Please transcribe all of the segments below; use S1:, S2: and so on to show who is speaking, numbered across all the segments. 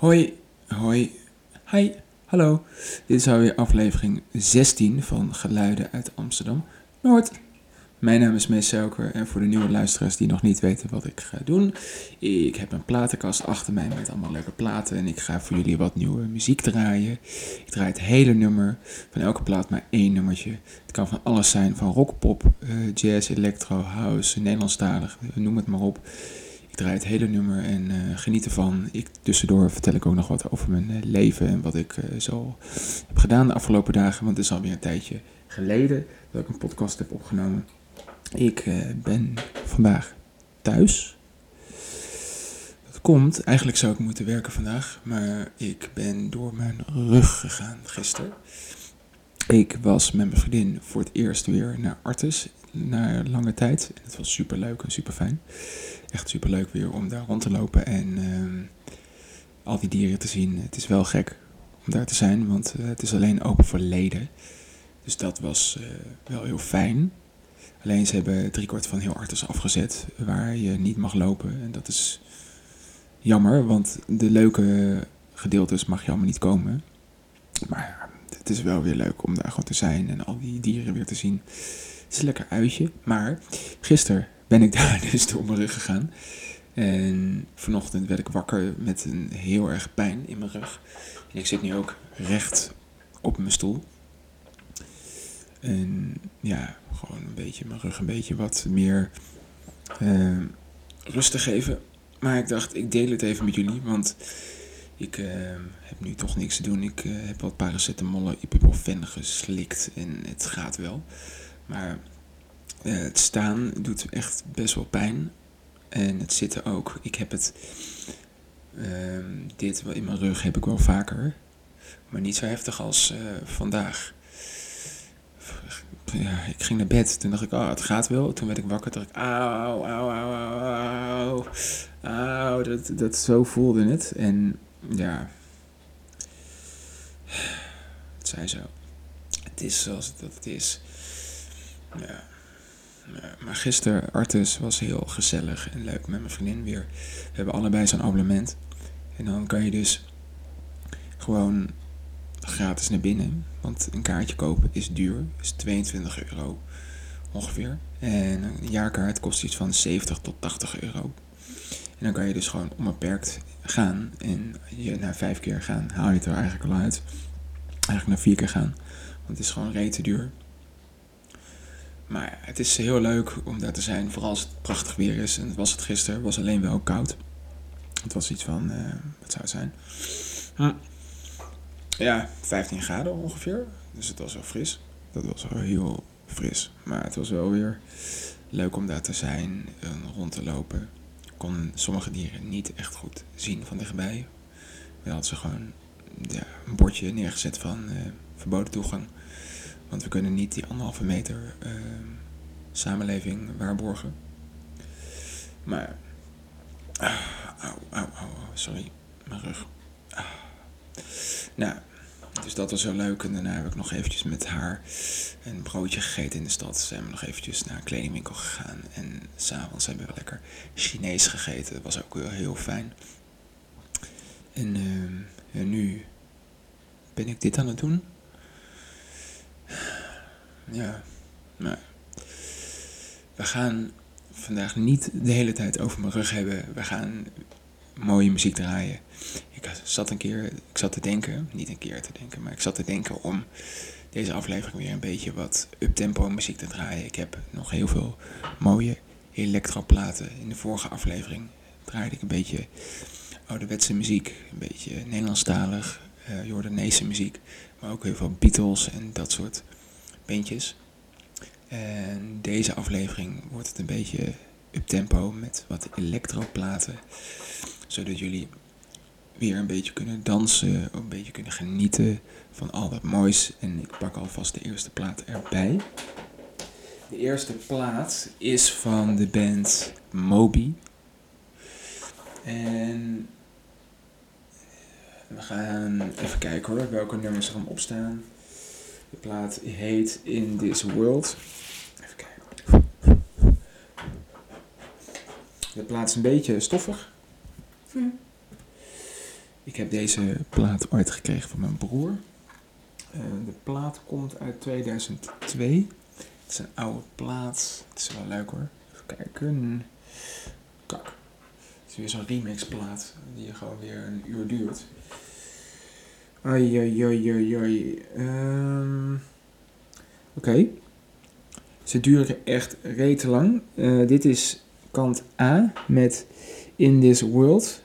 S1: Hoi, hoi, hi, hallo. Dit is alweer aflevering 16 van Geluiden uit Amsterdam Noord. Mijn naam is Mees Selker en voor de nieuwe luisteraars die nog niet weten wat ik ga doen. Ik heb een platenkast achter mij met allemaal leuke platen en ik ga voor jullie wat nieuwe muziek draaien. Ik draai het hele nummer, van elke plaat maar één nummertje. Het kan van alles zijn, van rock, pop, eh, jazz, electro, house, Nederlandstalig, noem het maar op. Ik draai het hele nummer en uh, geniet ervan. Ik, tussendoor vertel ik ook nog wat over mijn uh, leven en wat ik uh, zo heb gedaan de afgelopen dagen. Want het is alweer een tijdje geleden dat ik een podcast heb opgenomen. Ik ben vandaag thuis. Dat komt, eigenlijk zou ik moeten werken vandaag, maar ik ben door mijn rug gegaan gisteren. Ik was met mijn vriendin voor het eerst weer naar Artes na lange tijd. En het was super leuk en super fijn. Echt super leuk weer om daar rond te lopen en uh, al die dieren te zien. Het is wel gek om daar te zijn, want uh, het is alleen open voor leden. Dus dat was uh, wel heel fijn. Alleen ze hebben driekwart van heel Artes afgezet waar je niet mag lopen. En dat is jammer, want de leuke gedeeltes mag je allemaal niet komen. Maar het is wel weer leuk om daar gewoon te zijn en al die dieren weer te zien. Het is een lekker uitje. Maar gisteren ben ik daar dus door mijn rug gegaan. En vanochtend werd ik wakker met een heel erg pijn in mijn rug. En ik zit nu ook recht op mijn stoel. En ja, gewoon een beetje mijn rug een beetje wat meer uh, rust te geven. Maar ik dacht, ik deel het even met jullie, want ik uh, heb nu toch niks te doen. Ik uh, heb wat paracetamol, ibuprofen geslikt en het gaat wel. Maar uh, het staan doet echt best wel pijn. En het zitten ook. Ik heb het. Uh, dit in mijn rug heb ik wel vaker. Maar niet zo heftig als uh, vandaag. Ja, ik ging naar bed. Toen dacht ik, oh, het gaat wel. Toen werd ik wakker. Toen dacht ik, auw, auw, auw, auw, auw. Dat, dat zo voelde het. En ja. Het zei zo. Het is zoals het, dat het is. Ja. Maar gisteren, Artus was heel gezellig en leuk met mijn vriendin weer. We hebben allebei zo'n abonnement. En dan kan je dus gewoon gratis naar binnen. Want een kaartje kopen is duur. is 22 euro ongeveer. En een jaarkaart kost iets van 70 tot 80 euro. En dan kan je dus gewoon onbeperkt gaan. En je na vijf keer gaan haal je het er eigenlijk al uit. Eigenlijk naar vier keer gaan. Want het is gewoon rete duur. Maar het is heel leuk om daar te zijn, vooral als het prachtig weer is. En het was het gisteren, het was alleen wel koud. Het was iets van, uh, wat zou het zijn? Hm. Ja, 15 graden ongeveer. Dus het was wel fris. Dat was wel heel fris. Maar het was wel weer leuk om daar te zijn en rond te lopen. Ik kon sommige dieren niet echt goed zien van dichtbij. We hadden ze gewoon ja, een bordje neergezet van uh, verboden toegang. Want we kunnen niet die anderhalve meter uh, samenleving waarborgen. Maar. Ah, au, au, au, sorry. Mijn rug. Ah. Nou, dus dat was zo leuk. En daarna heb ik nog eventjes met haar een broodje gegeten in de stad. Zijn we nog eventjes naar een kledingwinkel gegaan. En s'avonds hebben we lekker Chinees gegeten. Dat was ook wel heel fijn. En uh, nu ben ik dit aan het doen. Ja, maar we gaan vandaag niet de hele tijd over mijn rug hebben. We gaan mooie muziek draaien. Ik zat een keer, ik zat te denken, niet een keer te denken, maar ik zat te denken om deze aflevering weer een beetje wat uptempo muziek te draaien. Ik heb nog heel veel mooie elektroplaten. In de vorige aflevering draaide ik een beetje ouderwetse muziek, een beetje Nederlandstalig, uh, Jordaanese muziek, maar ook heel veel Beatles en dat soort bandjes. En deze aflevering wordt het een beetje up tempo met wat elektroplaten. Zodat jullie weer een beetje kunnen dansen, een beetje kunnen genieten van al dat moois. En ik pak alvast de eerste plaat erbij. De eerste plaat is van de band Moby. En we gaan even kijken hoor, welke nummers er op staan. De plaat heet In This World. Even kijken. De plaat is een beetje stoffig. Hm. Ik heb deze plaat ooit gekregen van mijn broer. Uh, de plaat komt uit 2002. Het is een oude plaat. Het is wel leuk hoor. Even kijken. Kak. Het is weer zo'n remix plaat die gewoon weer een uur duurt. Ai, ai. Um, Oké. Okay. Ze duren echt rete lang. Uh, dit is kant A met In This World.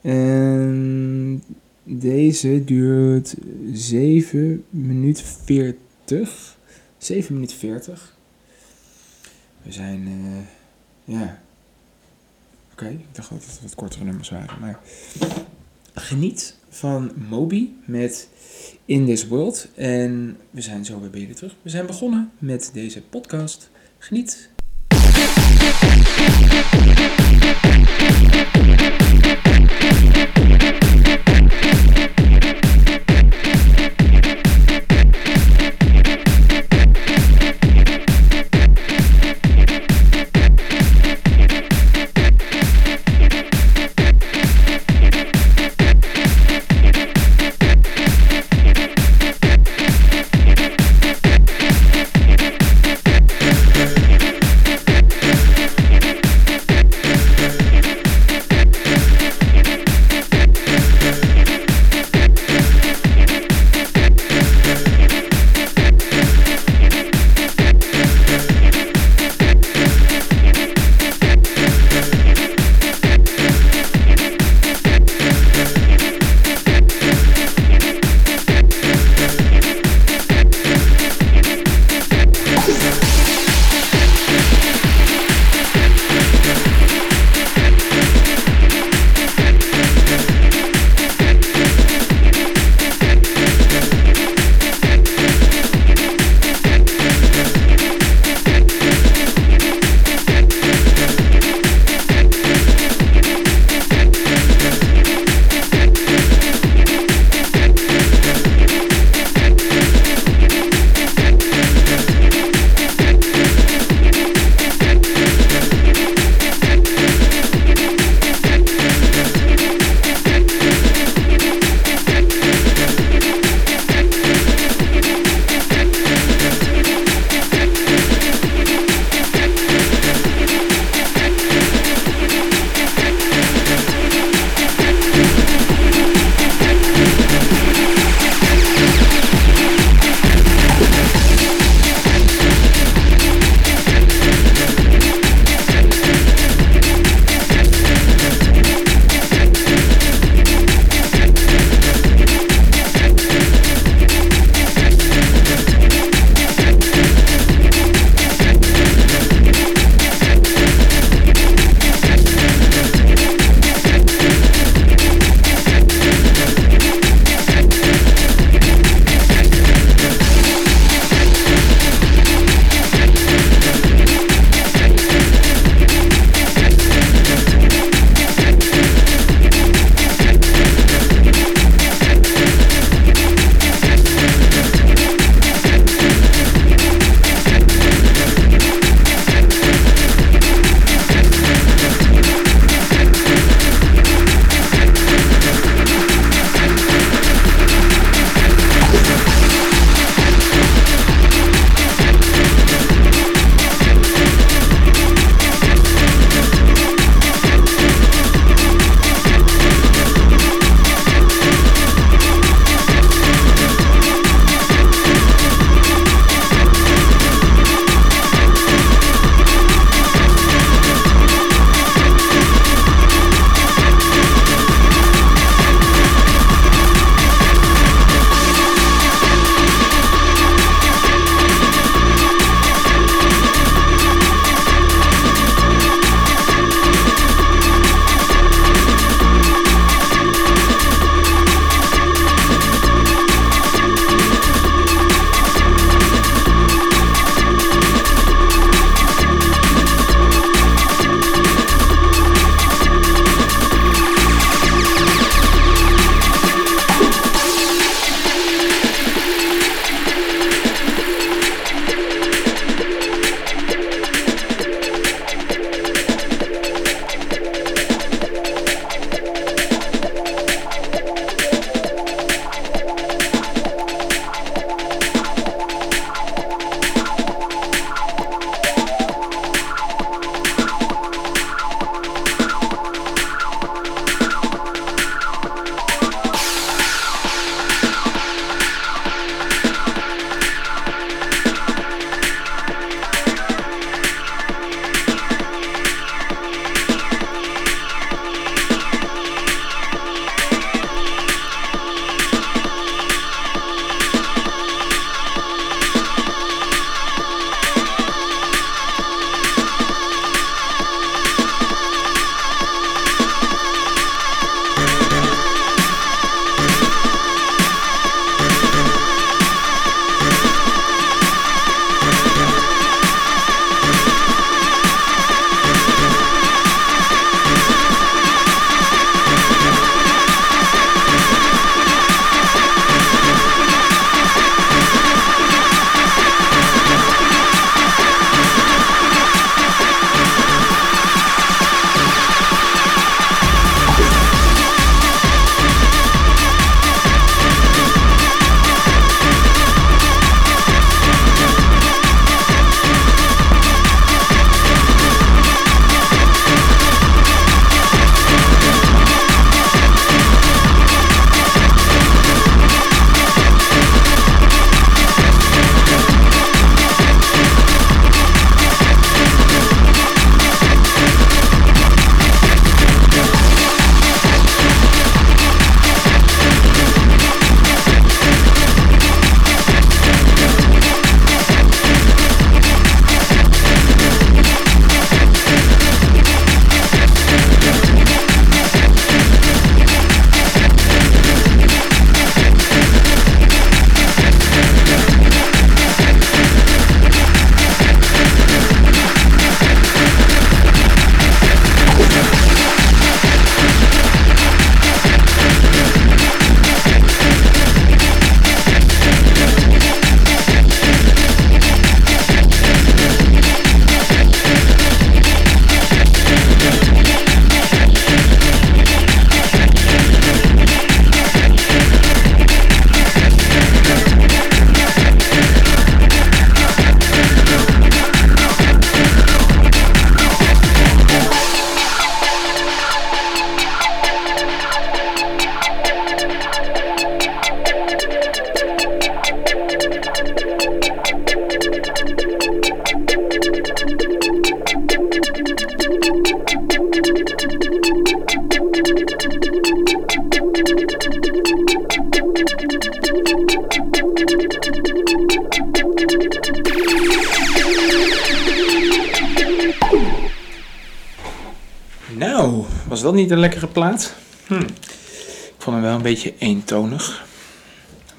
S1: En deze duurt 7 minuten 40. 7 minuten 40. We zijn, uh, ja. Oké, ik dacht dat het wat kortere nummers waren. Maar geniet van Moby met In This World. En we zijn zo weer bij jullie terug. We zijn begonnen met deze podcast. Geniet.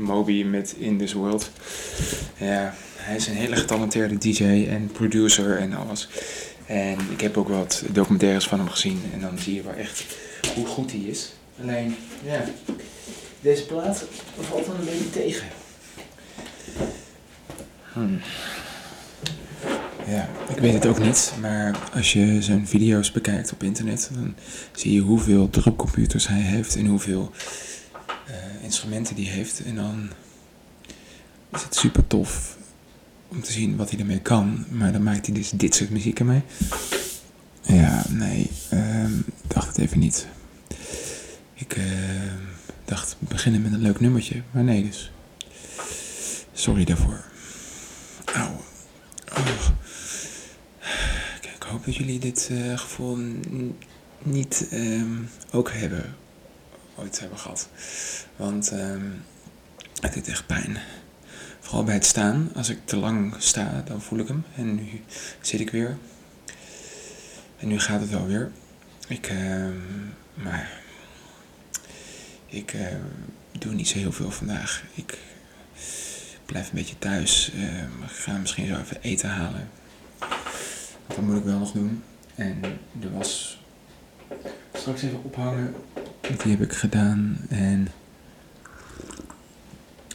S1: Moby met In This World. Ja, hij is een hele getalenteerde DJ en producer en alles. En ik heb ook wat documentaires van hem gezien. En dan zie je wel echt hoe goed hij is. Alleen, ja, deze plaat valt dan een beetje tegen. Hmm. Ja, ik weet het ook niet, maar als je zijn video's bekijkt op internet, dan zie je hoeveel drukcomputers hij heeft en hoeveel uh, instrumenten die heeft. En dan is het super tof om te zien wat hij ermee kan, maar dan maakt hij dus dit soort muziek ermee. Ja, nee, uh, dacht het even niet. Ik uh, dacht beginnen met een leuk nummertje, maar nee dus. Sorry daarvoor. Oh. Kijk, ik hoop dat jullie dit uh, gevoel niet um, ook hebben, ooit hebben gehad. Want um, het doet echt pijn. Vooral bij het staan. Als ik te lang sta, dan voel ik hem. En nu zit ik weer. En nu gaat het wel weer. Ik, uh, maar ik uh, doe niet zo heel veel vandaag. Ik blijf een beetje thuis. Uh, ga misschien zo even eten halen. Dat moet ik wel nog doen. En de was straks even ophangen. Die heb ik gedaan. En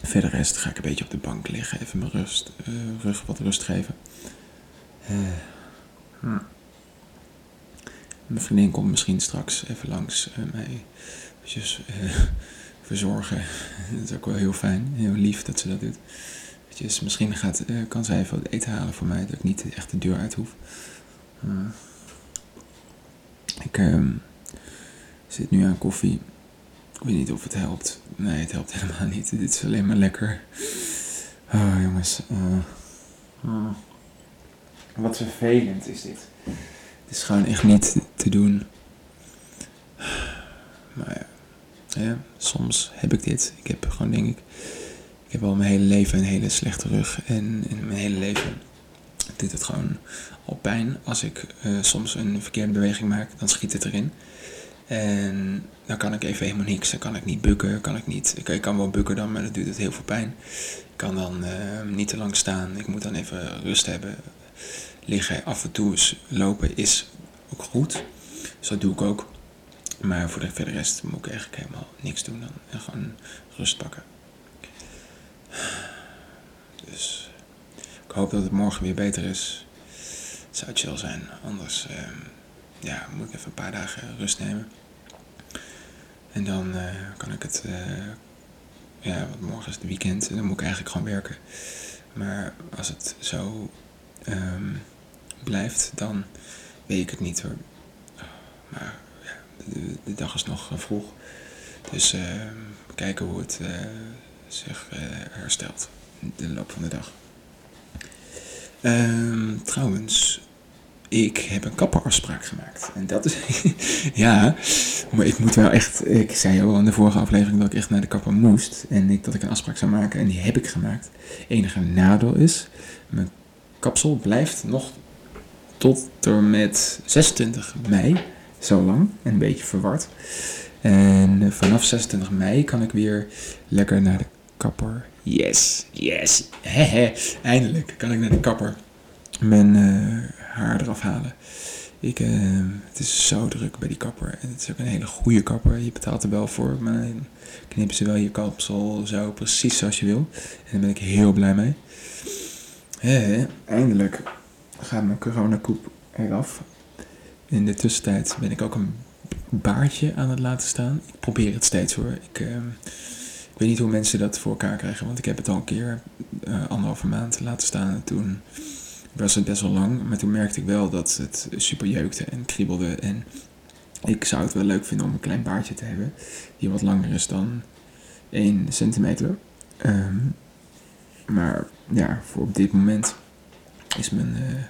S1: verder rest ga ik een beetje op de bank liggen. Even mijn rust, uh, rug wat rust geven. Uh, hm. Mijn vriendin komt misschien straks even langs uh, mij eventjes, verzorgen. dat is ook wel heel fijn, heel lief dat ze dat doet. Eventjes, misschien gaat, kan zij even wat eten halen voor mij, dat ik niet echt de deur uit hoef. Ik ehm, zit nu aan koffie. Ik weet niet of het helpt. Nee, het helpt helemaal niet. Dit is alleen maar lekker. Oh, jongens. Uh, Wat vervelend is dit. Het is gewoon echt niet te doen. Maar ja, ja, soms heb ik dit. Ik heb gewoon, denk ik... Ik heb al mijn hele leven een hele slechte rug. En in mijn hele leven doet het gewoon al pijn. Als ik uh, soms een verkeerde beweging maak, dan schiet het erin. En dan kan ik even helemaal niks. Dan kan ik niet bukken, kan ik niet. Ik, ik kan wel bukken dan, maar dat doet het heel veel pijn. Ik kan dan uh, niet te lang staan. Ik moet dan even rust hebben. Liggen af en toe is lopen is ook goed. Dus dat doe ik ook. Maar voor de rest moet ik eigenlijk helemaal niks doen dan. En gewoon rust pakken. Dus ik hoop dat het morgen weer beter is. Het zou chill zijn. Anders uh, ja, moet ik even een paar dagen rust nemen. En dan uh, kan ik het, uh, ja, want morgen is het weekend en dan moet ik eigenlijk gewoon werken. Maar als het zo um, blijft, dan weet ik het niet hoor. Maar ja, de, de dag is nog vroeg. Dus uh, kijken hoe het zich herstelt in de loop van de dag. Um, trouwens, ik heb een kapperafspraak gemaakt. En dat is, ja, maar ik moet wel echt, ik zei al in de vorige aflevering dat ik echt naar de kapper moest. En ik, dat ik een afspraak zou maken en die heb ik gemaakt. Enige nadeel is, mijn kapsel blijft nog tot en met 26 mei, zo lang en een beetje verward. En vanaf 26 mei kan ik weer lekker naar de kapper. Yes, yes, hehe, eindelijk kan ik naar de kapper. Mijn uh, haar eraf halen. Ik, uh, het is zo druk bij die kapper. En het is ook een hele goede kapper. Je betaalt er wel voor, maar knippen ze wel je kapsel zo precies zoals je wil. En daar ben ik heel blij mee. He, eindelijk gaat mijn coronakoep eraf. In de tussentijd ben ik ook een baardje aan het laten staan. Ik probeer het steeds hoor. Ik, uh, ik weet niet hoe mensen dat voor elkaar krijgen, want ik heb het al een keer uh, anderhalve maand laten staan. En toen was het best wel lang, maar toen merkte ik wel dat het super jeukte en kriebelde. En ik zou het wel leuk vinden om een klein baardje te hebben, die wat langer is dan 1 centimeter. Um, maar ja, voor op dit moment is mijn, uh,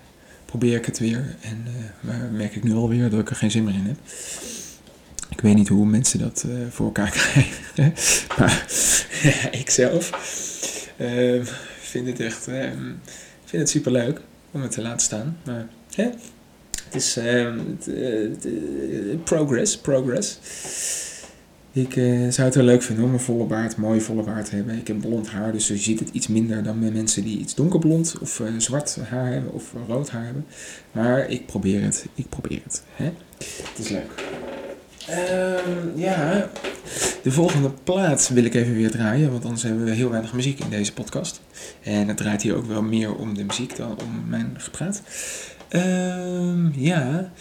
S1: probeer ik het weer. En maar merk ik nu alweer dat ik er geen zin meer in heb. Ik weet niet hoe mensen dat uh, voor elkaar krijgen. maar ik zelf uh, vind het echt uh, vind het super leuk om het te laten staan. Maar het is ehm, progress, progress. Ik zou het wel leuk vinden om een volle baard, mooie volle baard te hebben. Ik heb blond haar, dus je ziet het iets minder dan bij mensen die iets donkerblond of zwart haar hebben of rood haar hebben. Maar ik probeer het, ik probeer het. Hè? Het is leuk. Um, ja, de volgende plaat wil ik even weer draaien, want anders hebben we heel weinig muziek in deze podcast. En het draait hier ook wel meer om de muziek dan om mijn gepraat. Um, ja,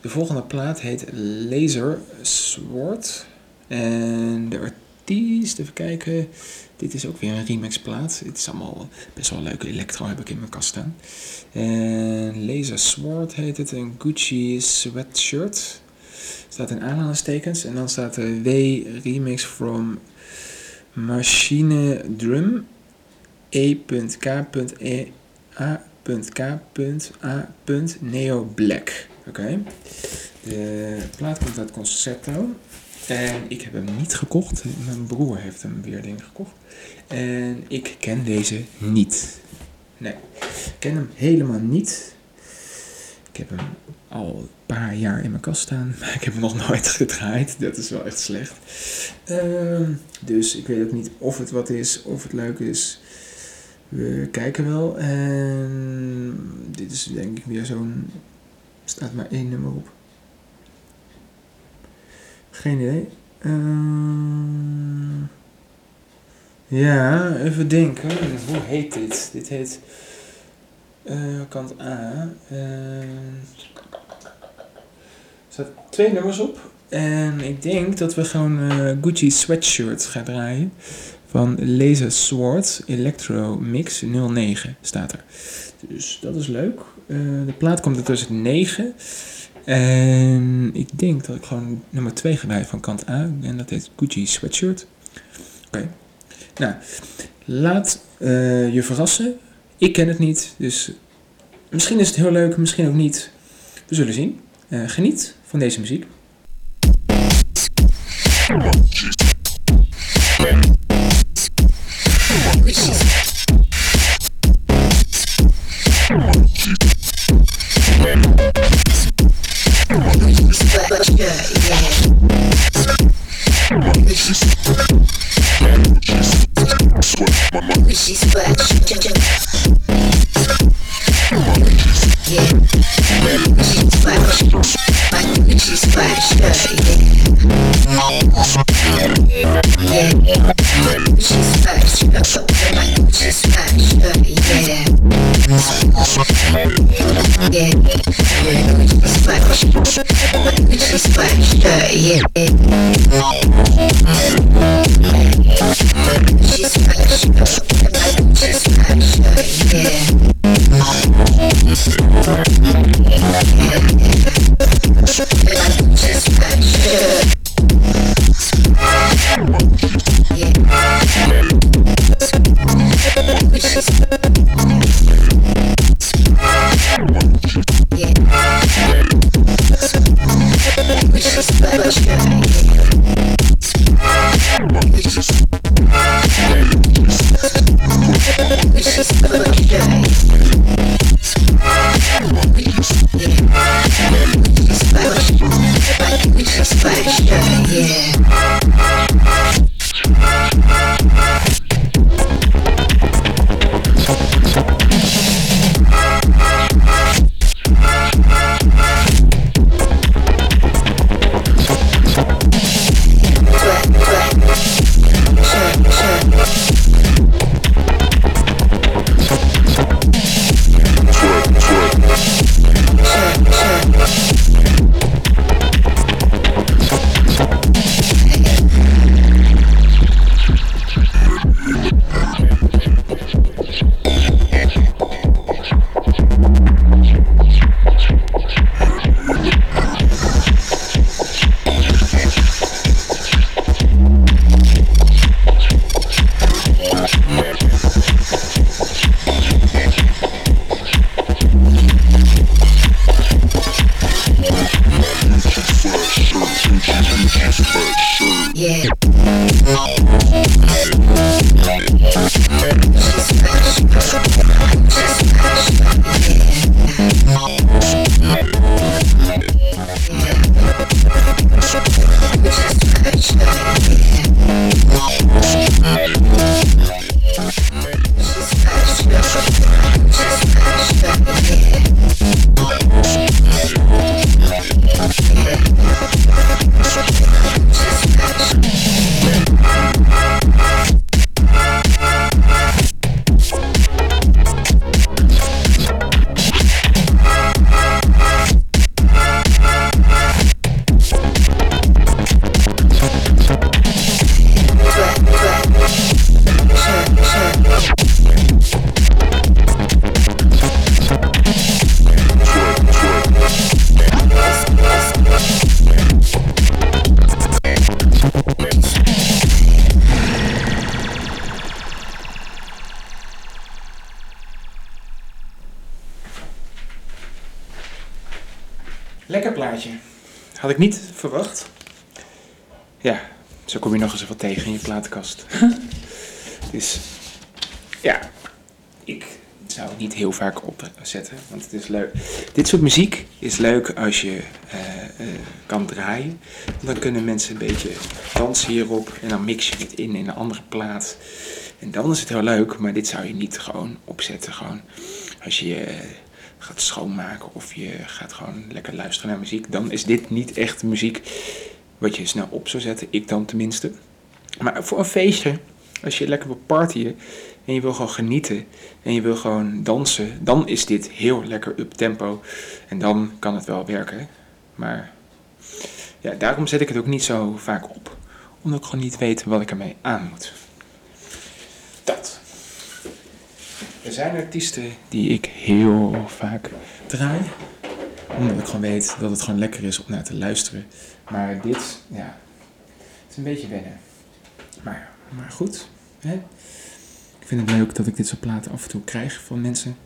S1: de volgende plaat heet Laser Sword. En de artiest, even kijken. Dit is ook weer een remix plaat. Het is allemaal best wel leuke electro heb ik in mijn kast staan. En Laser Sword heet het. Een Gucci sweatshirt. Staat in aanhalingstekens. En dan staat er W remix from Machine Drum. E.K.E. A.K.A. Neo Black. Oké. De plaat komt uit Concerto. En ik heb hem niet gekocht. Mijn broer heeft hem weer denk gekocht. En ik ken deze niet. Nee, ik ken hem helemaal niet. Ik heb hem al een paar jaar in mijn kast staan, maar ik heb hem nog nooit gedraaid. Dat is wel echt slecht. Uh, dus ik weet ook niet of het wat is, of het leuk is. We kijken wel. En dit is denk ik weer zo'n. staat maar één nummer op. Geen idee. Uh, ja, even denken. Hoe heet dit? Dit heet uh, kant A. Uh, er staat twee nummers op. En ik denk dat we gewoon uh, Gucci Sweatshirt gaan draaien. Van Laser Sword Electro Mix 09 staat er. Dus dat is leuk. de plaat komt er tussen 9. En ik denk dat ik gewoon nummer 2 ga draaien van kant A. En dat heet Gucci Sweatshirt. Oké. Nou, laat je verrassen. Ik ken het niet, dus misschien is het heel leuk, misschien ook niet. We zullen zien. Uh, geniet van deze muziek. Yeah. Platenkast. dus ja, ik zou het niet heel vaak opzetten, want het is leuk. Dit soort muziek is leuk als je uh, uh, kan draaien. Dan kunnen mensen een beetje dansen hierop en dan mix je het in in een andere plaat. En dan is het heel leuk, maar dit zou je niet gewoon opzetten. Gewoon als je uh, gaat schoonmaken of je gaat gewoon lekker luisteren naar muziek. Dan is dit niet echt muziek wat je snel op zou zetten. Ik dan tenminste. Maar voor een feestje, als je lekker wil partyen en je wil gewoon genieten en je wil gewoon dansen, dan is dit heel lekker up tempo. En dan kan het wel werken. Maar ja, daarom zet ik het ook niet zo vaak op. Omdat ik gewoon niet weet wat ik ermee aan moet. Dat. Er zijn artiesten die ik heel vaak draai. Omdat ik gewoon weet dat het gewoon lekker is om naar te luisteren. Maar dit, ja, het is een beetje wennen. Maar, maar goed, hè? Ik vind het leuk dat ik dit soort platen af en toe krijg van mensen.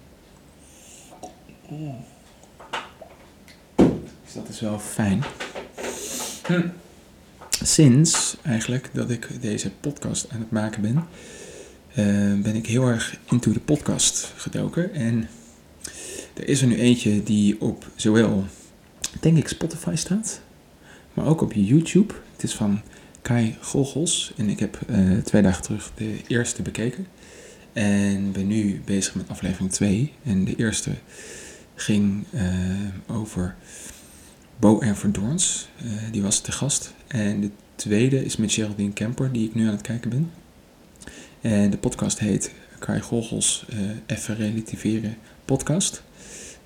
S1: Dus dat is wel fijn. Hm. Sinds eigenlijk dat ik deze podcast aan het maken ben, uh, ben ik heel erg into de podcast gedoken. En er is er nu eentje die op zowel, denk ik, Spotify staat, maar ook op YouTube. Het is van Kai Goggels en ik heb uh, twee dagen terug de eerste bekeken. En ben nu bezig met aflevering 2. En de eerste ging uh, over Bo en Verdorns. Uh, die was te gast. En de tweede is met Geraldine Kemper, die ik nu aan het kijken ben. En de podcast heet Kai Goggels uh, Even Relativeren Podcast.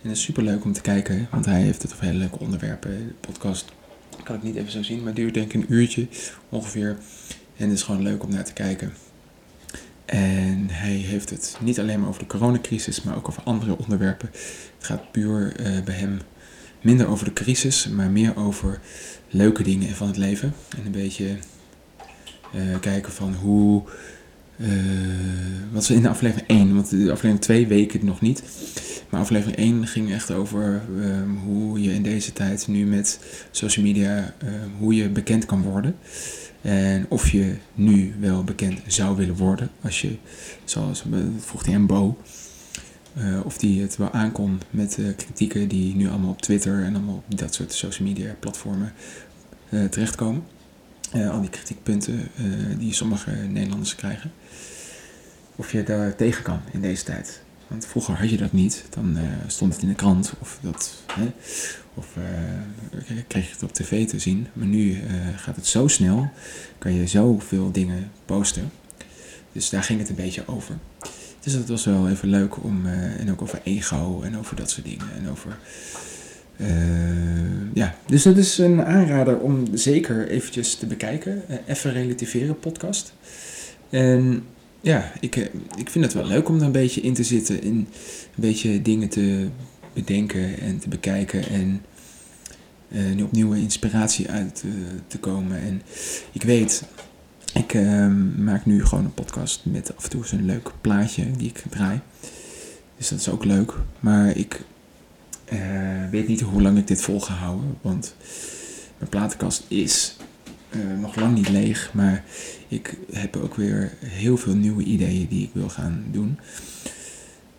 S1: En het is super leuk om te kijken, want hij heeft het over hele leuke onderwerpen. De podcast kan ik niet even zo zien, maar duurt denk ik een uurtje ongeveer. En het is gewoon leuk om naar te kijken. En hij heeft het niet alleen maar over de coronacrisis, maar ook over andere onderwerpen. Het gaat puur uh, bij hem minder over de crisis, maar meer over leuke dingen van het leven. En een beetje uh, kijken van hoe. Uh, wat ze in de aflevering 1, want de aflevering 2 weken nog niet. Maar aflevering 1 ging echt over um, hoe je in deze tijd nu met social media, uh, hoe je bekend kan worden. En of je nu wel bekend zou willen worden, als je, zoals vroeg hij aan Bo, uh, of die het wel aankon met uh, kritieken die nu allemaal op Twitter en allemaal op dat soort social media platformen terechtkomen. al die kritiekpunten die sommige Nederlanders krijgen. Of je daar tegen kan in deze tijd. Want vroeger had je dat niet. Dan uh, stond het in de krant of, dat, hè, of uh, kreeg je het op tv te zien. Maar nu uh, gaat het zo snel. Kan je zoveel dingen posten. Dus daar ging het een beetje over. Dus dat was wel even leuk om. en ook over ego en over dat soort dingen. En over. ja, dus dat is een aanrader om zeker eventjes te bekijken. even relativeren podcast. En ja, ik, ik vind het wel leuk om er een beetje in te zitten. In een beetje dingen te bedenken en te bekijken. En uh, nu opnieuw inspiratie uit uh, te komen. En ik weet, ik uh, maak nu gewoon een podcast met af en toe zo'n leuk plaatje die ik draai. Dus dat is ook leuk. Maar ik weet niet hoe lang ik dit vol ga houden. Want mijn platenkast is uh, nog lang niet leeg, maar ik heb ook weer heel veel nieuwe ideeën die ik wil gaan doen.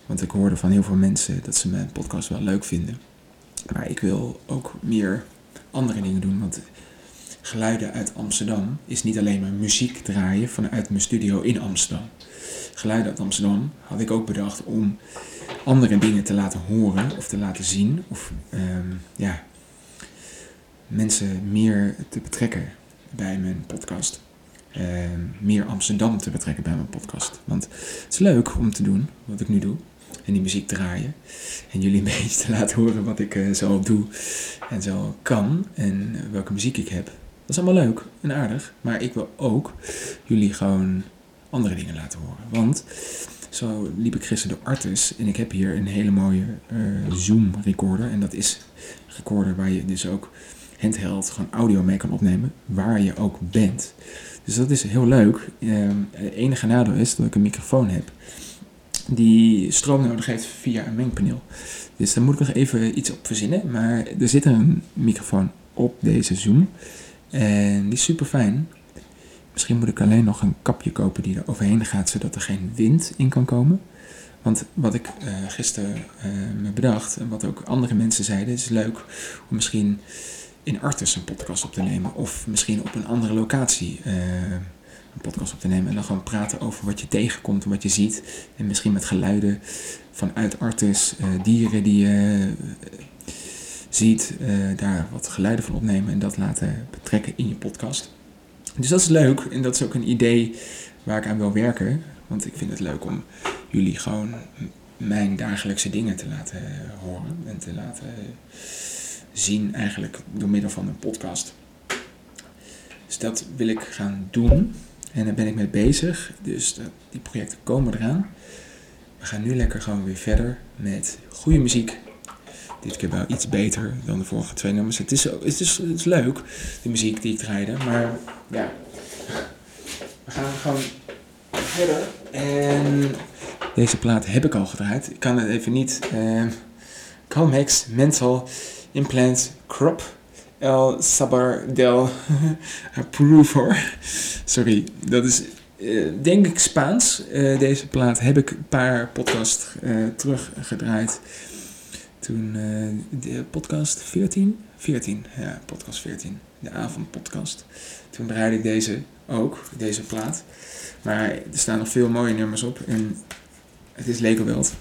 S1: Want ik hoorde van heel veel mensen dat ze mijn podcast wel leuk vinden. Maar ik wil ook meer andere dingen doen. Want Geluiden uit Amsterdam is niet alleen maar muziek draaien vanuit mijn studio in Amsterdam. Geluiden uit Amsterdam had ik ook bedacht om andere dingen te laten horen of te laten zien. Of um, ja, mensen meer te betrekken bij mijn podcast. Uh, meer Amsterdam te betrekken bij mijn podcast. Want het is leuk om te doen wat ik nu doe. En die muziek draaien. En jullie een beetje te laten horen wat ik uh, zo doe en zo kan. En welke muziek ik heb. Dat is allemaal leuk en aardig. Maar ik wil ook jullie gewoon andere dingen laten horen. Want zo liep ik gisteren door Artis. En ik heb hier een hele mooie uh, Zoom recorder. En dat is een recorder waar je dus ook handheld gewoon audio mee kan opnemen waar je ook bent. Dus dat is heel leuk. Het enige nadeel is dat ik een microfoon heb die stroom nodig heeft via een mengpaneel. Dus daar moet ik nog even iets op verzinnen. Maar er zit een microfoon op deze Zoom. En die is super fijn. Misschien moet ik alleen nog een kapje kopen die er overheen gaat, zodat er geen wind in kan komen. Want wat ik uh, gisteren uh, me bedacht, en wat ook andere mensen zeiden, is leuk om misschien in Artus een podcast op te nemen. Of misschien op een andere locatie uh, een podcast op te nemen. En dan gewoon praten over wat je tegenkomt en wat je ziet. En misschien met geluiden vanuit Artus, dieren die je ziet, daar wat geluiden van opnemen en dat laten betrekken in je podcast. Dus dat is leuk en dat is ook een idee waar ik aan wil werken. Want ik vind het leuk om jullie gewoon mijn dagelijkse dingen te laten horen en te laten zien eigenlijk door middel van een podcast. Dus dat wil ik gaan doen en daar ben ik mee bezig. Dus die projecten komen eraan. We gaan nu lekker gewoon weer verder met goede muziek. Dit keer wel iets beter dan de vorige twee nummers. Het is, het is, het is leuk, de muziek die ik draaide. Maar ja, we gaan gewoon verder. En deze plaat heb ik al gedraaid. Ik kan het even niet. Uh, Calmex Mental Implant Crop El Sabar del Approver. Sorry, dat is uh, denk ik Spaans. Uh, deze plaat heb ik een paar podcasts uh, teruggedraaid. Toen de podcast 14? 14, ja, podcast 14. De avondpodcast. Toen draaide ik deze ook, deze plaat. Maar er staan nog veel mooie nummers op. En het is Legoweld.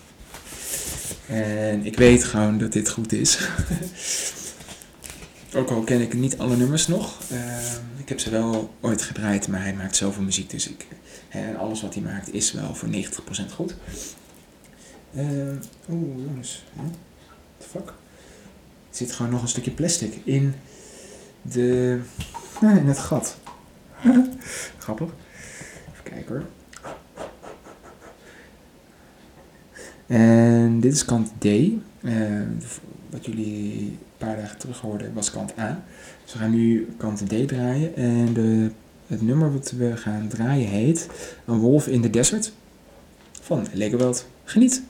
S1: En ik weet gewoon dat dit goed is. Ook al ken ik niet alle nummers nog. Uh, ik heb ze wel ooit gedraaid, maar hij maakt zoveel muziek. Dus ik, en alles wat hij maakt is wel voor 90% goed. Uh, Oeh, jongens. What the fuck? Er zit gewoon nog een stukje plastic in, de, nee, in het gat. Grappig. Even kijken hoor. En dit is kant D. Eh, wat jullie een paar dagen terug hoorden was kant A. Dus we gaan nu kant D draaien. En de, het nummer wat we gaan draaien heet Een Wolf in the Desert van Legoweld. Geniet!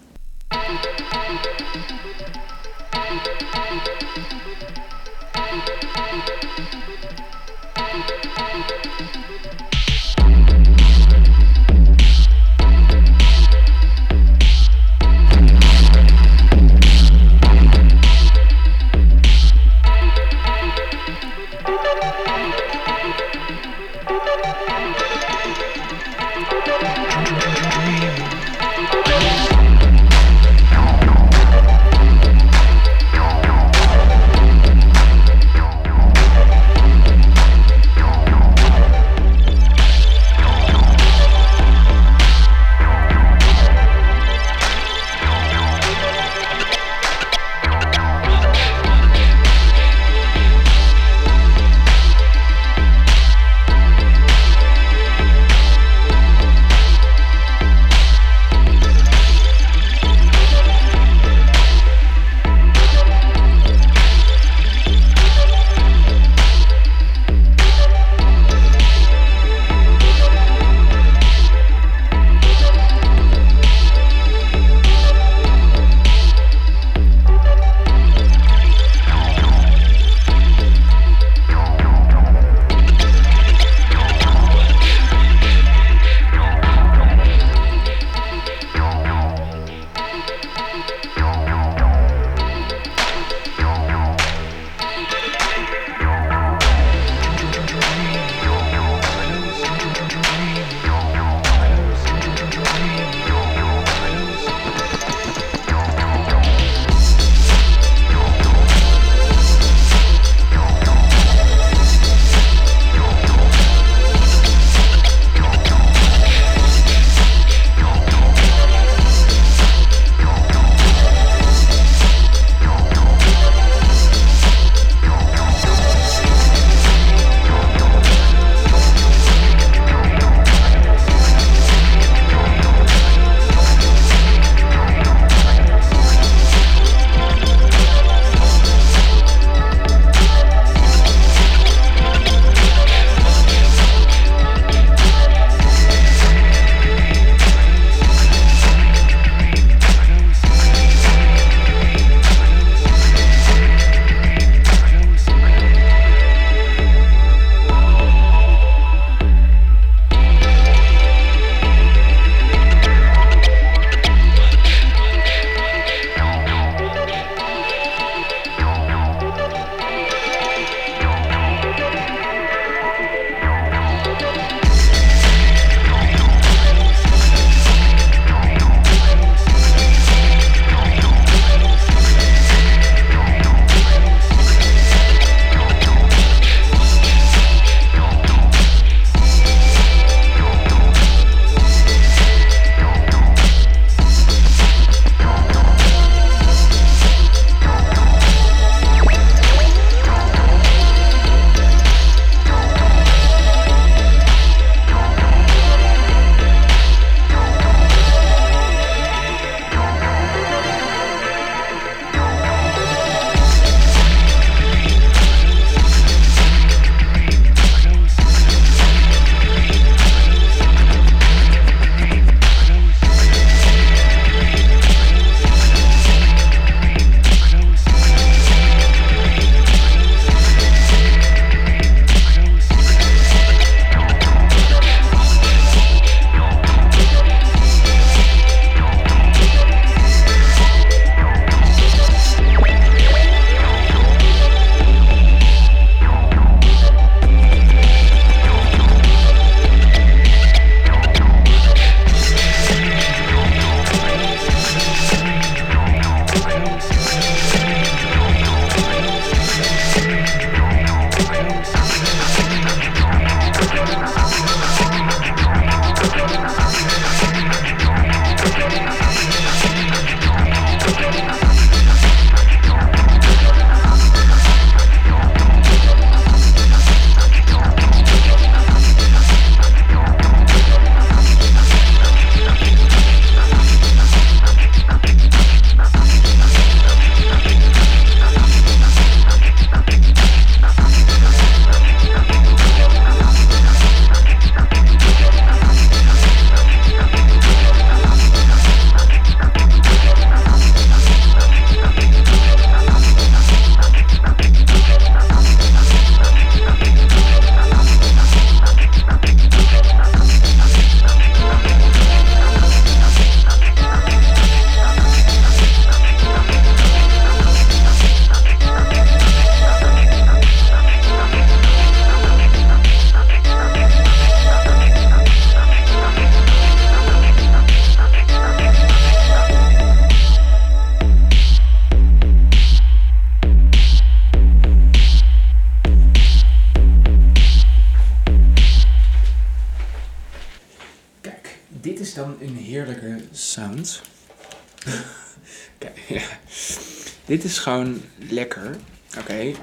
S1: Dit is gewoon lekker. Oké. Okay.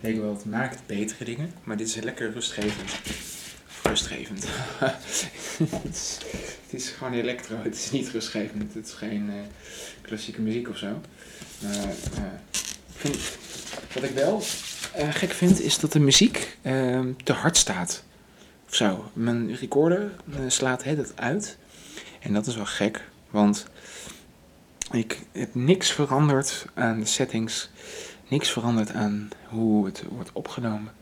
S1: Weet wel, het maakt betere dingen, maar dit is lekker rustgevend. Rustgevend. het, is, het, is, gewoon elektro, het is niet rustgevend. Het is geen uh, klassieke muziek of zo. Maar uh, vind, wat ik wel uh, gek vind, is dat de muziek ehm, te hard staat. Of zo. Mijn recorder slaat het uit. En dat is wel gek, want ik heb niks veranderd aan de settings, niks veranderd aan hoe het wordt opgenomen.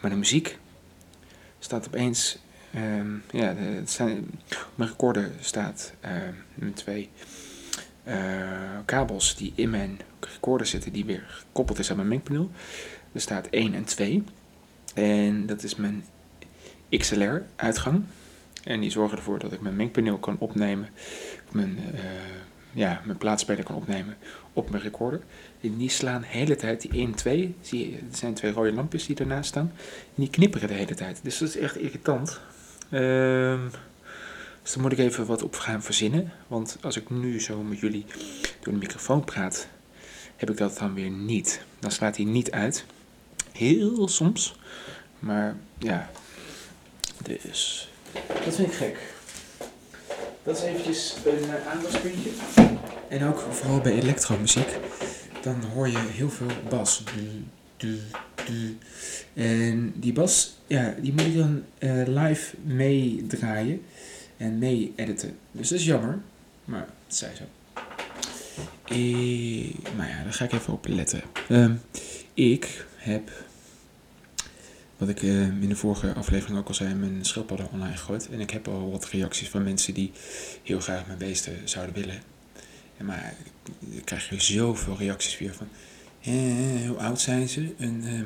S1: Maar de muziek staat opeens, um, ja, het zijn, mijn recorder staat mijn twee uh, kabels die in mijn recorder zitten, die weer gekoppeld is aan mijn mengpaneel. Er staat 1 en 2. En dat is mijn XLR-uitgang. En die zorgen ervoor dat ik mijn mengpaneel kan opnemen. Mijn, uh, ja, mijn plaatspeler kan opnemen op mijn recorder. En die slaan de hele tijd, die 1 en 2, zie je, er zijn twee rode lampjes die ernaast staan. Die knipperen de hele tijd. Dus dat is echt irritant. Um, dus daar moet ik even wat op gaan verzinnen. Want als ik nu zo met jullie door de microfoon praat, heb ik dat dan weer niet. Dan slaat hij niet uit. Heel soms. Maar ja, dus dat vind ik gek. Dat is eventjes een uh, aandachtspuntje. En ook vooral bij elektromuziek, dan hoor je heel veel bas. Du, du, du. En die bas, ja, die moet ik dan uh, live meedraaien en mee editen. Dus dat is jammer, maar het zij zo. E maar ja, daar ga ik even op letten. Um, ik heb wat ik uh, in de vorige aflevering ook al zei, mijn schildpadden online gegooid. En ik heb al wat reacties van mensen die heel graag mijn beesten zouden willen. En maar ik krijg je zoveel reacties weer van, eh, hoe oud zijn ze? En uh,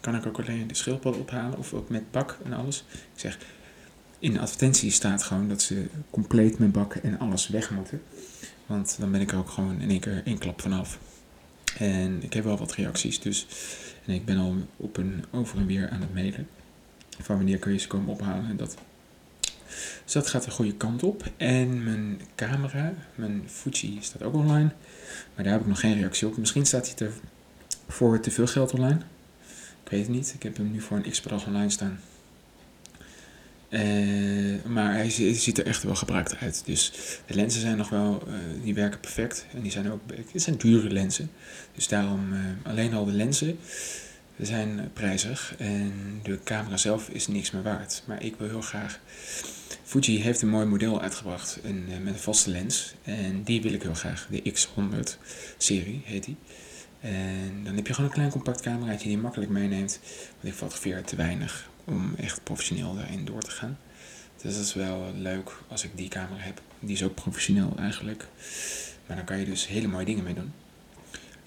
S1: kan ik ook alleen de schildpadden ophalen of ook met bak en alles? Ik zeg, in de advertentie staat gewoon dat ze compleet met bak en alles weg moeten. Want dan ben ik er ook gewoon in één keer één klap vanaf. En ik heb wel wat reacties, dus en ik ben al op een over en weer aan het mailen. Van wanneer kun je ze komen ophalen en dat. Dus dat gaat de goede kant op. En mijn camera, mijn Fuji staat ook online. Maar daar heb ik nog geen reactie op. Misschien staat hij er voor te veel geld online. Ik weet het niet. Ik heb hem nu voor een x online staan. Uh, maar hij ziet er echt wel gebruikt uit. Dus de lenzen zijn nog wel, uh, die werken perfect. En die zijn ook, het zijn dure lenzen. Dus daarom uh, alleen al de lenzen zijn prijzig. En de camera zelf is niks meer waard. Maar ik wil heel graag. Fuji heeft een mooi model uitgebracht een, met een vaste lens. En die wil ik heel graag. De X100 serie heet die. En dan heb je gewoon een klein compact cameraatje die je makkelijk meeneemt. Want ik fotografeer te weinig om echt professioneel daarin door te gaan. Dus dat is wel leuk als ik die camera heb. Die is ook professioneel eigenlijk. Maar dan kan je dus hele mooie dingen mee doen.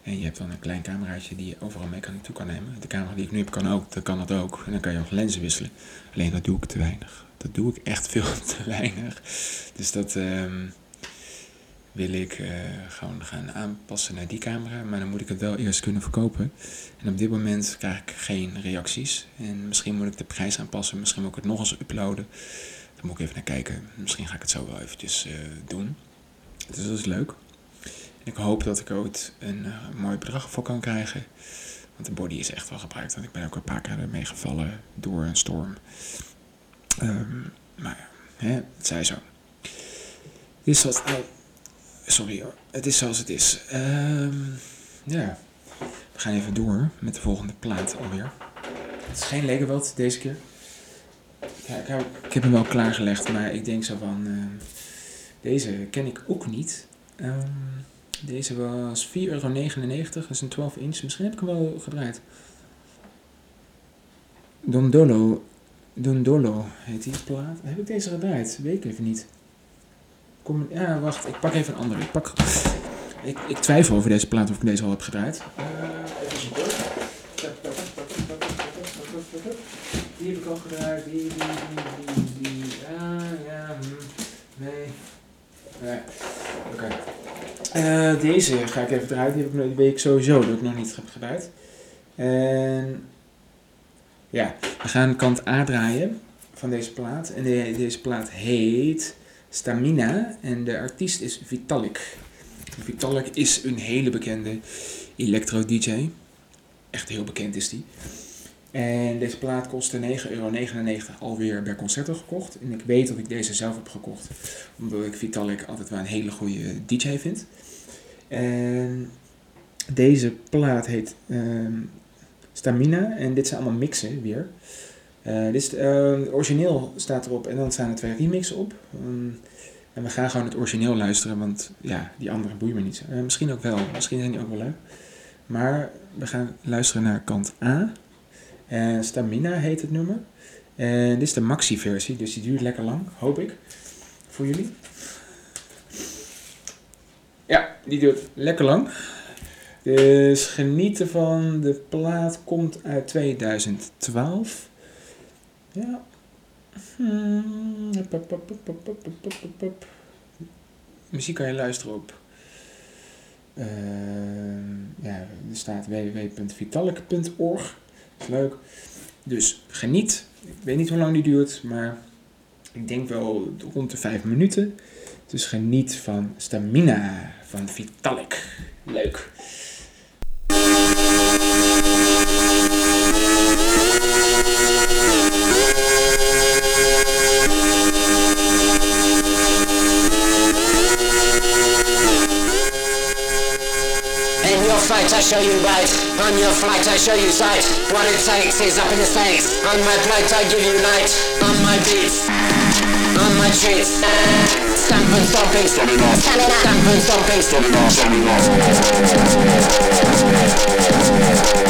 S1: En je hebt dan een klein cameraatje die je overal mee kan naartoe kan nemen. De camera die ik nu heb kan ook, dan kan dat ook. En dan kan je ook lenzen wisselen. Alleen dat doe ik te weinig. Dat doe ik echt veel te weinig. Dus dat um, wil ik uh, gewoon gaan aanpassen naar die camera. Maar dan moet ik het wel eerst kunnen verkopen. En op dit moment krijg ik geen reacties. En misschien moet ik de prijs aanpassen. Misschien moet ik het nog eens uploaden. Daar moet ik even naar kijken. Misschien ga ik het zo wel eventjes uh, doen. Dus dat is leuk. Ik hoop dat ik ooit een uh, mooi bedrag voor kan krijgen. Want de body is echt wel gebruikt. Want ik ben ook een paar keer ermee gevallen door een storm. Um, maar ja, hè, het zij zo. Dit is. Sorry hoor. Het is zoals het is. Um, ja. We gaan even door met de volgende plaat alweer. Het is geen Legerwald deze keer. Ja, ik, heb, hem wel klaargelegd, maar ik denk zo van... Uh, deze ken ik ook niet. Um, deze was 4,99 euro. Dat is een 12 inch. Misschien heb ik hem wel gedraaid. Dondolo. Dondolo heet die plaat. Heb ik deze gedraaid? Weet ik even niet. Kom, ja, wacht. Ik pak even een andere. Ik, pak, ik, ik twijfel over deze plaat of ik deze al heb gedraaid. Uh, even zoeken. Die heb ik al gedraaid. Die, die, die, die, die. Ah, ja. Hm. Nee. Nee. Oké. Okay. Uh, deze ga ik even draaien. Die, heb ik, die weet ik sowieso dat ik nog niet heb gedraaid. En ja, we gaan kant A draaien van deze plaat. En de- deze plaat heet Stamina en de artiest is Vitalik. Vitalik is een hele bekende electro-dj. Echt heel bekend is die. En deze plaat kostte 9,99 euro alweer bij concerten gekocht. En ik weet dat ik deze zelf heb gekocht. Omdat ik Vitalik altijd wel een hele goede DJ vind. En deze plaat heet ehm, Stamina. En dit zijn allemaal mixen weer. Eh, dit eh, het origineel staat erop en dan staan er twee remixen op. Ehm, en we gaan gewoon het origineel luisteren, want ja, die andere boeien me niet. Eh, misschien ook wel, misschien zijn die ook wel leuk. Maar we gaan luisteren naar kant A. En Stamina heet het nummer. En dit is de maxi-versie, dus die duurt lekker lang, hoop ik, voor jullie. Ja, die duurt lekker lang. Dus genieten van de plaat komt uit 2012. Ja. Muziek kan je luisteren op. Uh, ja, er staat www.vitalik.org. Leuk. Dus geniet. Ik weet niet hoe lang die duurt, maar ik denk wel rond de vijf minuten. Dus geniet van stamina van Vitalik. Leuk.
S2: Show you right, on your flight I show you sight. What it takes is up in the stakes. On my plate I give you light, on my beats, on my treats. Stamp and stomping, stamp and stomping,
S3: In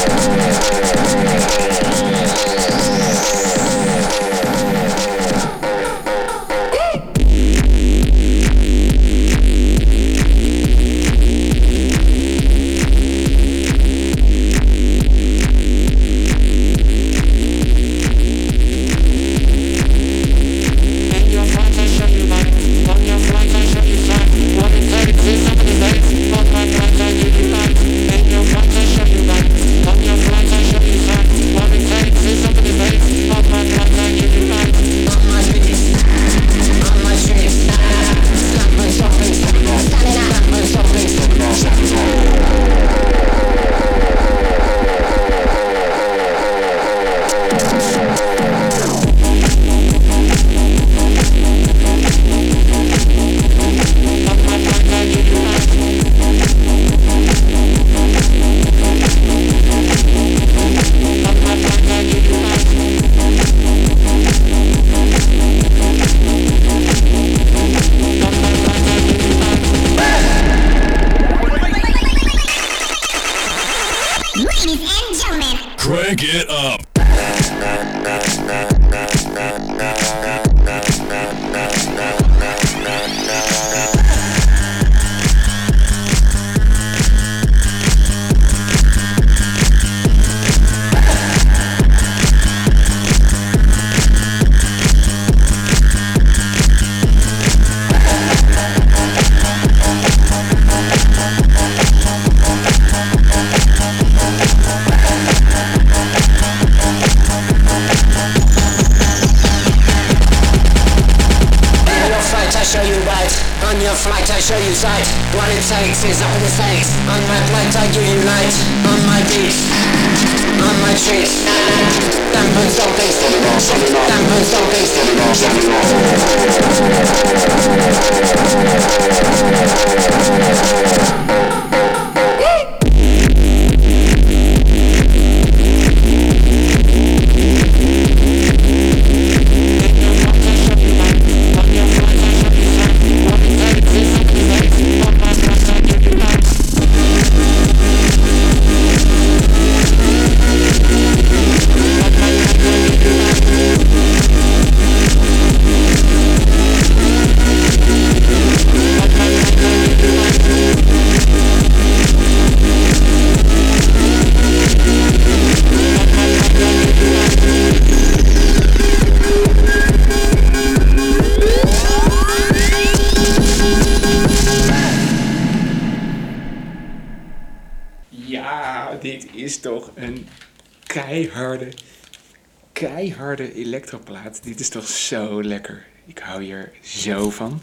S1: Dit is toch zo lekker. Ik hou hier zo van.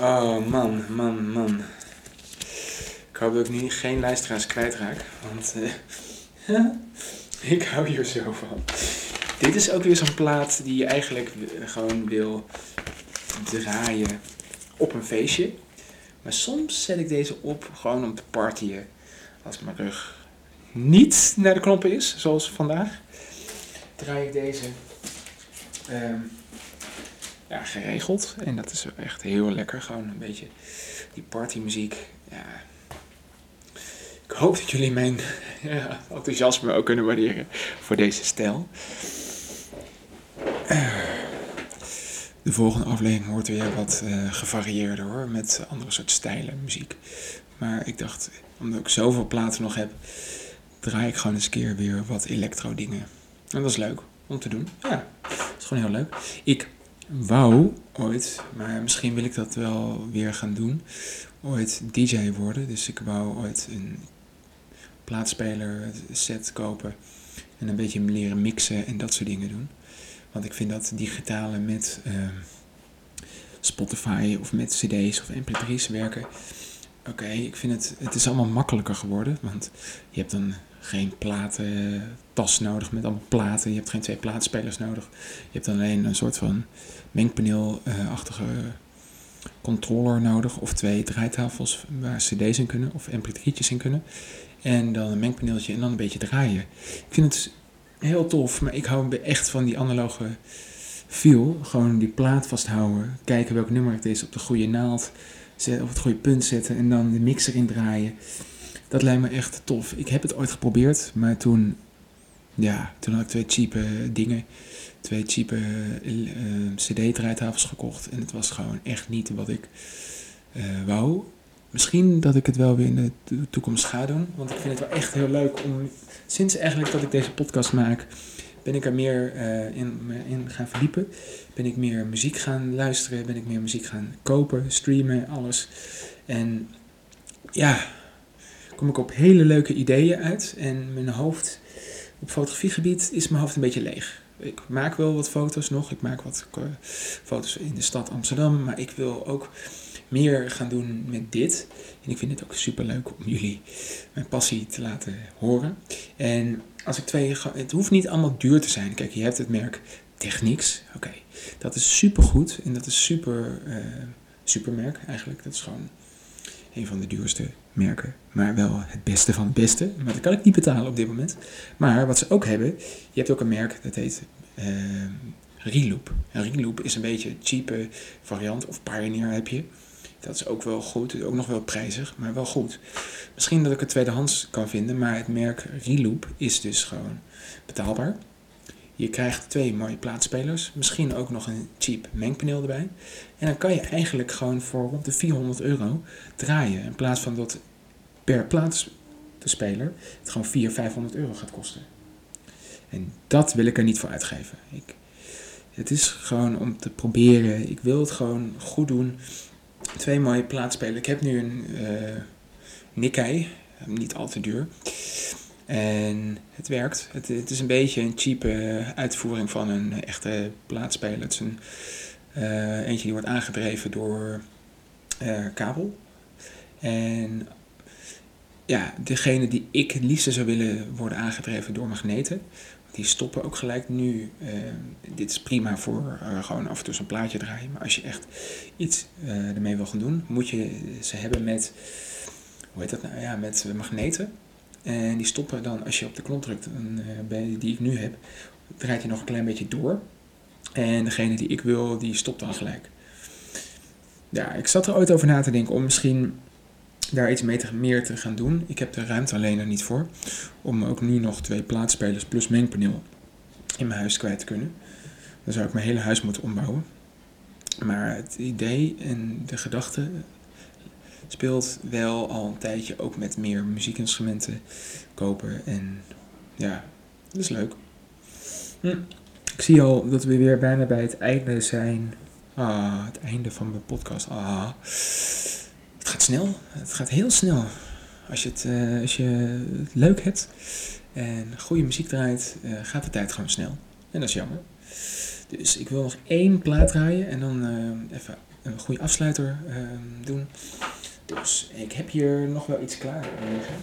S1: Oh man, man, man. Ik hoop dat ik nu geen luisteraars kwijtraak. Want eh, ik hou hier zo van. Dit is ook weer zo'n plaat die je eigenlijk gewoon wil draaien op een feestje. Maar soms zet ik deze op gewoon om te partyen. Als mijn rug niet naar de knoppen is, zoals vandaag, draai ik deze ehm, ja, geregeld. En dat is echt heel lekker. Gewoon een beetje die partymuziek. Ja. Ik hoop dat jullie mijn enthousiasme ook kunnen waarderen voor deze stijl. De volgende aflevering wordt weer wat eh, gevarieerder hoor, met andere soort stijlen muziek. Maar ik dacht, omdat ik zoveel platen nog heb, draai ik gewoon eens een keer weer wat electro dingen. En dat is leuk om te doen. Ja, dat is gewoon heel leuk. Ik wou ooit, maar misschien wil ik dat wel weer gaan doen, ooit DJ worden. Dus ik wou ooit een plaatspeler set kopen en een beetje leren mixen en dat soort dingen doen. Want ik vind dat digitale met ehm, Spotify of met cd's of mp3's werken. Oké, ik vind het, het is allemaal makkelijker geworden. Want je hebt dan geen platentas nodig met allemaal platen. Je hebt geen twee plaatspelers nodig. Je hebt alleen een soort van mengpaneelachtige controller nodig. Of twee draaitafels waar cd's in kunnen of mp3'tjes in kunnen. En dan een mengpaneeltje en dan een beetje draaien. Ik vind het heel tof, maar ik hou echt van die analoge feel. Gewoon die plaat vasthouden. Kijken welk nummer het is op de goede naald. Op het goede punt zetten en dan de mixer indraaien. Dat lijkt me echt tof. Ik heb het ooit geprobeerd, maar toen, ja, toen had ik twee cheape dingen. Twee cheape uh, CD-draaitafels gekocht. En het was gewoon echt niet wat ik uh, wou. Misschien dat ik het wel weer in de toekomst ga doen. Want ik vind het wel echt heel leuk om. Sinds eigenlijk dat ik deze podcast maak, ben ik er meer in, in gaan verdiepen. Ben ik meer muziek gaan luisteren. Ben ik meer muziek gaan kopen, streamen, alles. En ja, kom ik op hele leuke ideeën uit. En mijn hoofd, op fotografiegebied, is mijn hoofd een beetje leeg. Ik maak wel wat foto's nog. Ik maak wat foto's in de stad Amsterdam. Maar ik wil ook meer gaan doen met dit. En ik vind het ook super leuk om jullie mijn passie te laten horen. En als ik twee. Het hoeft niet allemaal duur te zijn. Kijk, je hebt het merk Technics. Oké, dat is super goed. En dat is super. Uh, supermerk eigenlijk. Dat is gewoon een van de duurste merken. Maar wel het beste van het beste. Maar dat kan ik niet betalen op dit moment. Maar wat ze ook hebben. Je hebt ook een merk dat heet. Uh, Reloop. En Reloop is een beetje een cheape variant. Of Pioneer heb je. Dat is ook wel goed. Ook nog wel prijzig, maar wel goed. Misschien dat ik het tweedehands kan vinden, maar het merk Reloop is dus gewoon betaalbaar. Je krijgt twee mooie plaatspelers. Misschien ook nog een cheap mengpaneel erbij. En dan kan je eigenlijk gewoon voor rond de 400 euro draaien. In plaats van dat per speler het gewoon 400, 500 euro gaat kosten. En dat wil ik er niet voor uitgeven. Ik, het is gewoon om te proberen. Ik wil het gewoon goed doen twee mooie plaatspelers. Ik heb nu een uh, Nikkei, niet al te duur. En het werkt. Het, het, is een beetje een cheape uitvoering van een echte plaatspeler. Het is een uh, eentje die wordt aangedreven door kabel. En ja, degene die ik het liefste zou willen worden aangedreven door magneten. Die stoppen ook gelijk nu. Uh, dit is prima voor uh, gewoon af en toe zo'n plaatje draaien. Maar als je echt iets uh, ermee wil gaan doen, moet je ze hebben met, hoe heet dat nou? Ja, met magneten. En die stoppen dan, als je op de knop drukt, een, die ik nu heb, draait hij nog een klein beetje door. En degene die ik wil, die stopt dan gelijk. Ja, ik zat er ooit over na te denken om misschien daar iets mee meer te gaan doen. Ik heb de ruimte alleen er niet voor. Om ook nu nog twee plaatspelers plus mengpaneel in mijn huis kwijt te kunnen. Dan zou ik mijn hele huis moeten ombouwen. Maar het idee en de gedachte speelt wel al een tijdje ook met meer muziekinstrumenten kopen. En ja, dat is leuk. Hm. Ik zie al dat we weer bijna bij het einde zijn. Ah, het einde van mijn podcast. Ah het gaat snel. Het gaat heel snel. Als je het, uh, als je het leuk hebt en goede muziek draait, uh, gaat de tijd gewoon snel. En dat is jammer. Dus ik wil nog één plaat draaien en dan eh, even een goede afsluiter eh, doen. Dus ik heb hier nog wel iets klaar liggen.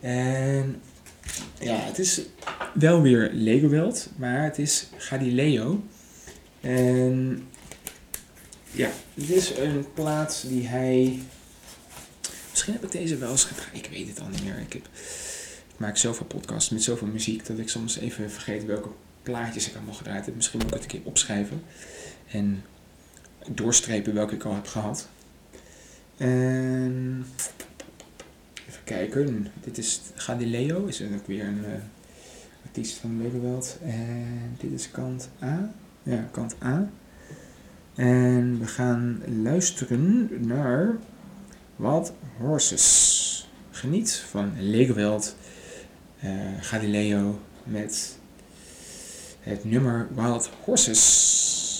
S1: En ja, het is wel weer Lego Welt, maar het is Galileo. En ja, dit is een plaat die hij. Misschien heb ik deze wel eens gedraaid. Ik weet het al niet meer. Ik, heb, ik maak zoveel podcasts met zoveel muziek dat ik soms even vergeet welke plaatjes ik allemaal gedraaid heb. Misschien moet ik het een keer opschrijven en doorstrepen welke ik al heb gehad. En even kijken. Dit is Galileo, is ook weer een uh, artiest van Lederveld. En dit is kant A. Ja, kant A. En we gaan luisteren naar Wild Horses. Geniet van Legoweld, uh, Galileo met het nummer Wild Horses.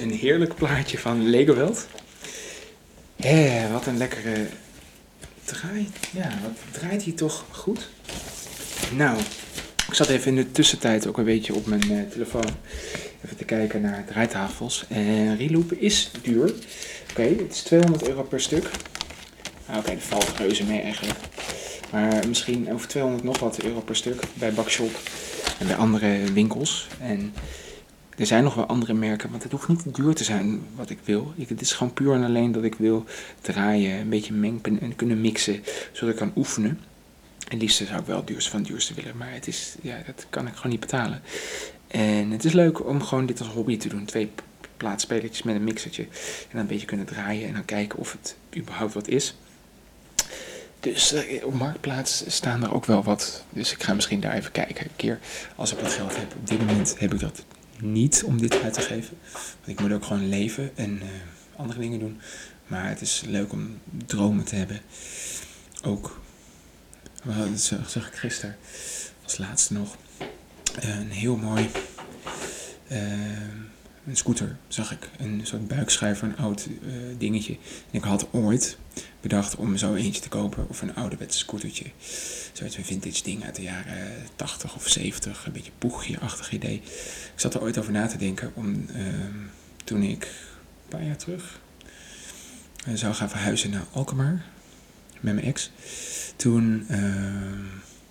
S1: Een heerlijk plaatje van Legoweld. Hé, wat een lekkere draai. Ja, wat draait hij toch goed? Nou, ik zat even in de tussentijd ook een beetje op mijn eh, telefoon. Even te kijken naar draaitafels. En Reloop is duur. Oké, het is 200 euro per stuk. Ah, Oké, dat valt reuze mee eigenlijk. Maar misschien over 200 nog wat euro per stuk bij Bakshop en bij andere winkels. En er zijn nog wel andere merken, want het hoeft niet duur te zijn wat ik wil. Ik, het is gewoon puur en alleen dat ik wil draaien, een beetje mengen en kunnen mixen, zodat ik kan oefenen. En liefst zou ik wel het duurste van het duurste willen, maar het is, ja, dat kan ik gewoon niet betalen. En het is leuk om gewoon dit als hobby te doen. Twee plaatspelertjes met een mixertje. En dan een beetje kunnen draaien en dan kijken of het überhaupt wat is. Dus eh, op Marktplaats staan er ook wel wat. Dus ik ga misschien daar even kijken een keer als ik wat geld heb. Op dit moment heb ik dat niet om dit uit te geven. Want ik moet ook gewoon leven en eh, andere dingen doen. Maar het is leuk om dromen te hebben. Ook, dat zag, ik gisteren als laatste nog. eh, een heel mooi eh, een scooter, zag ik. Een soort buikschuiver, een oud dingetje. Ik had ooit bedacht om zo eentje te kopen. Of een ouderwetse scootertje. Een vintage ding uit de jaren 80 of 70. Een beetje poegje-achtig idee. Ik zat er ooit over na te denken. Om, ehm, toen ik een paar jaar terug eh, zou gaan verhuizen naar Alkmaar. Met mijn ex. Toen ehm,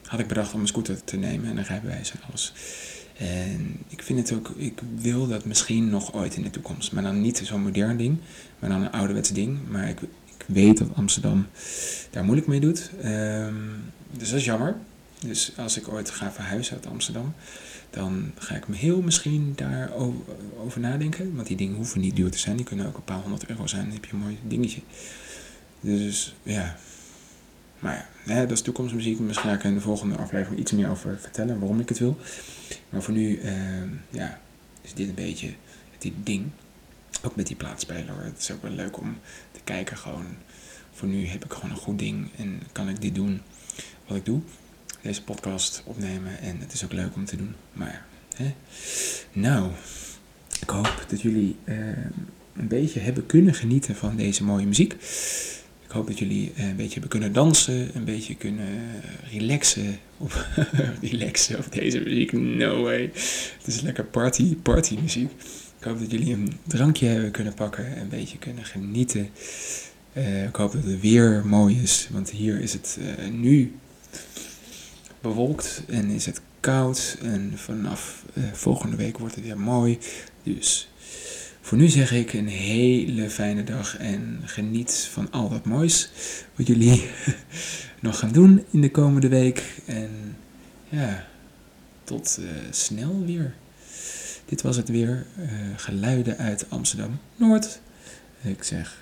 S1: had ik bedacht om een scooter te nemen. En een rijbewijs en alles. En ik vind het ook, ik wil dat misschien nog ooit in de toekomst. Maar dan niet zo'n modern ding, maar dan een ouderwets ding. Maar ik weet dat Amsterdam daar moeilijk mee doet. Ehm, dus dat is jammer. Dus als ik ooit ga verhuizen uit Amsterdam, dan ga ik me heel misschien daarover over nadenken. Want die dingen hoeven niet duur te zijn. Die kunnen ook een paar honderd euro zijn. Dan heb je een mooi dingetje. Dus ja. Maar ja, dat is toekomstmuziek. Misschien ga ik in de volgende aflevering iets meer over vertellen waarom ik het wil. Maar voor nu, ehm, ja, is dit een beetje dit ding. Ook met die plaatspeler. Het is ook wel leuk om kijken gewoon. Voor nu heb ik gewoon een goed ding en kan ik dit doen wat ik doe. Deze podcast opnemen en het is ook leuk om te doen. Maar, hè. Nou, ik hoop dat jullie ehm, een beetje hebben kunnen genieten van deze mooie muziek. Ik hoop dat jullie eh, een beetje hebben kunnen dansen, een beetje kunnen eh, relaxen op, relaxen op deze muziek. No way. Het is lekker party, party muziek. Ik hoop dat jullie een drankje hebben kunnen pakken, een beetje kunnen genieten. Eh, ik hoop dat het weer mooi is, want hier is het eh, nu bewolkt en is het koud. En vanaf eh, volgende week wordt het weer mooi. Dus voor nu zeg ik een hele fijne dag en geniet van al dat moois wat jullie nog gaan doen in de komende week. En ja, tot snel weer. Dit was het weer. eh, geluiden uit Amsterdam Noord. Ik zeg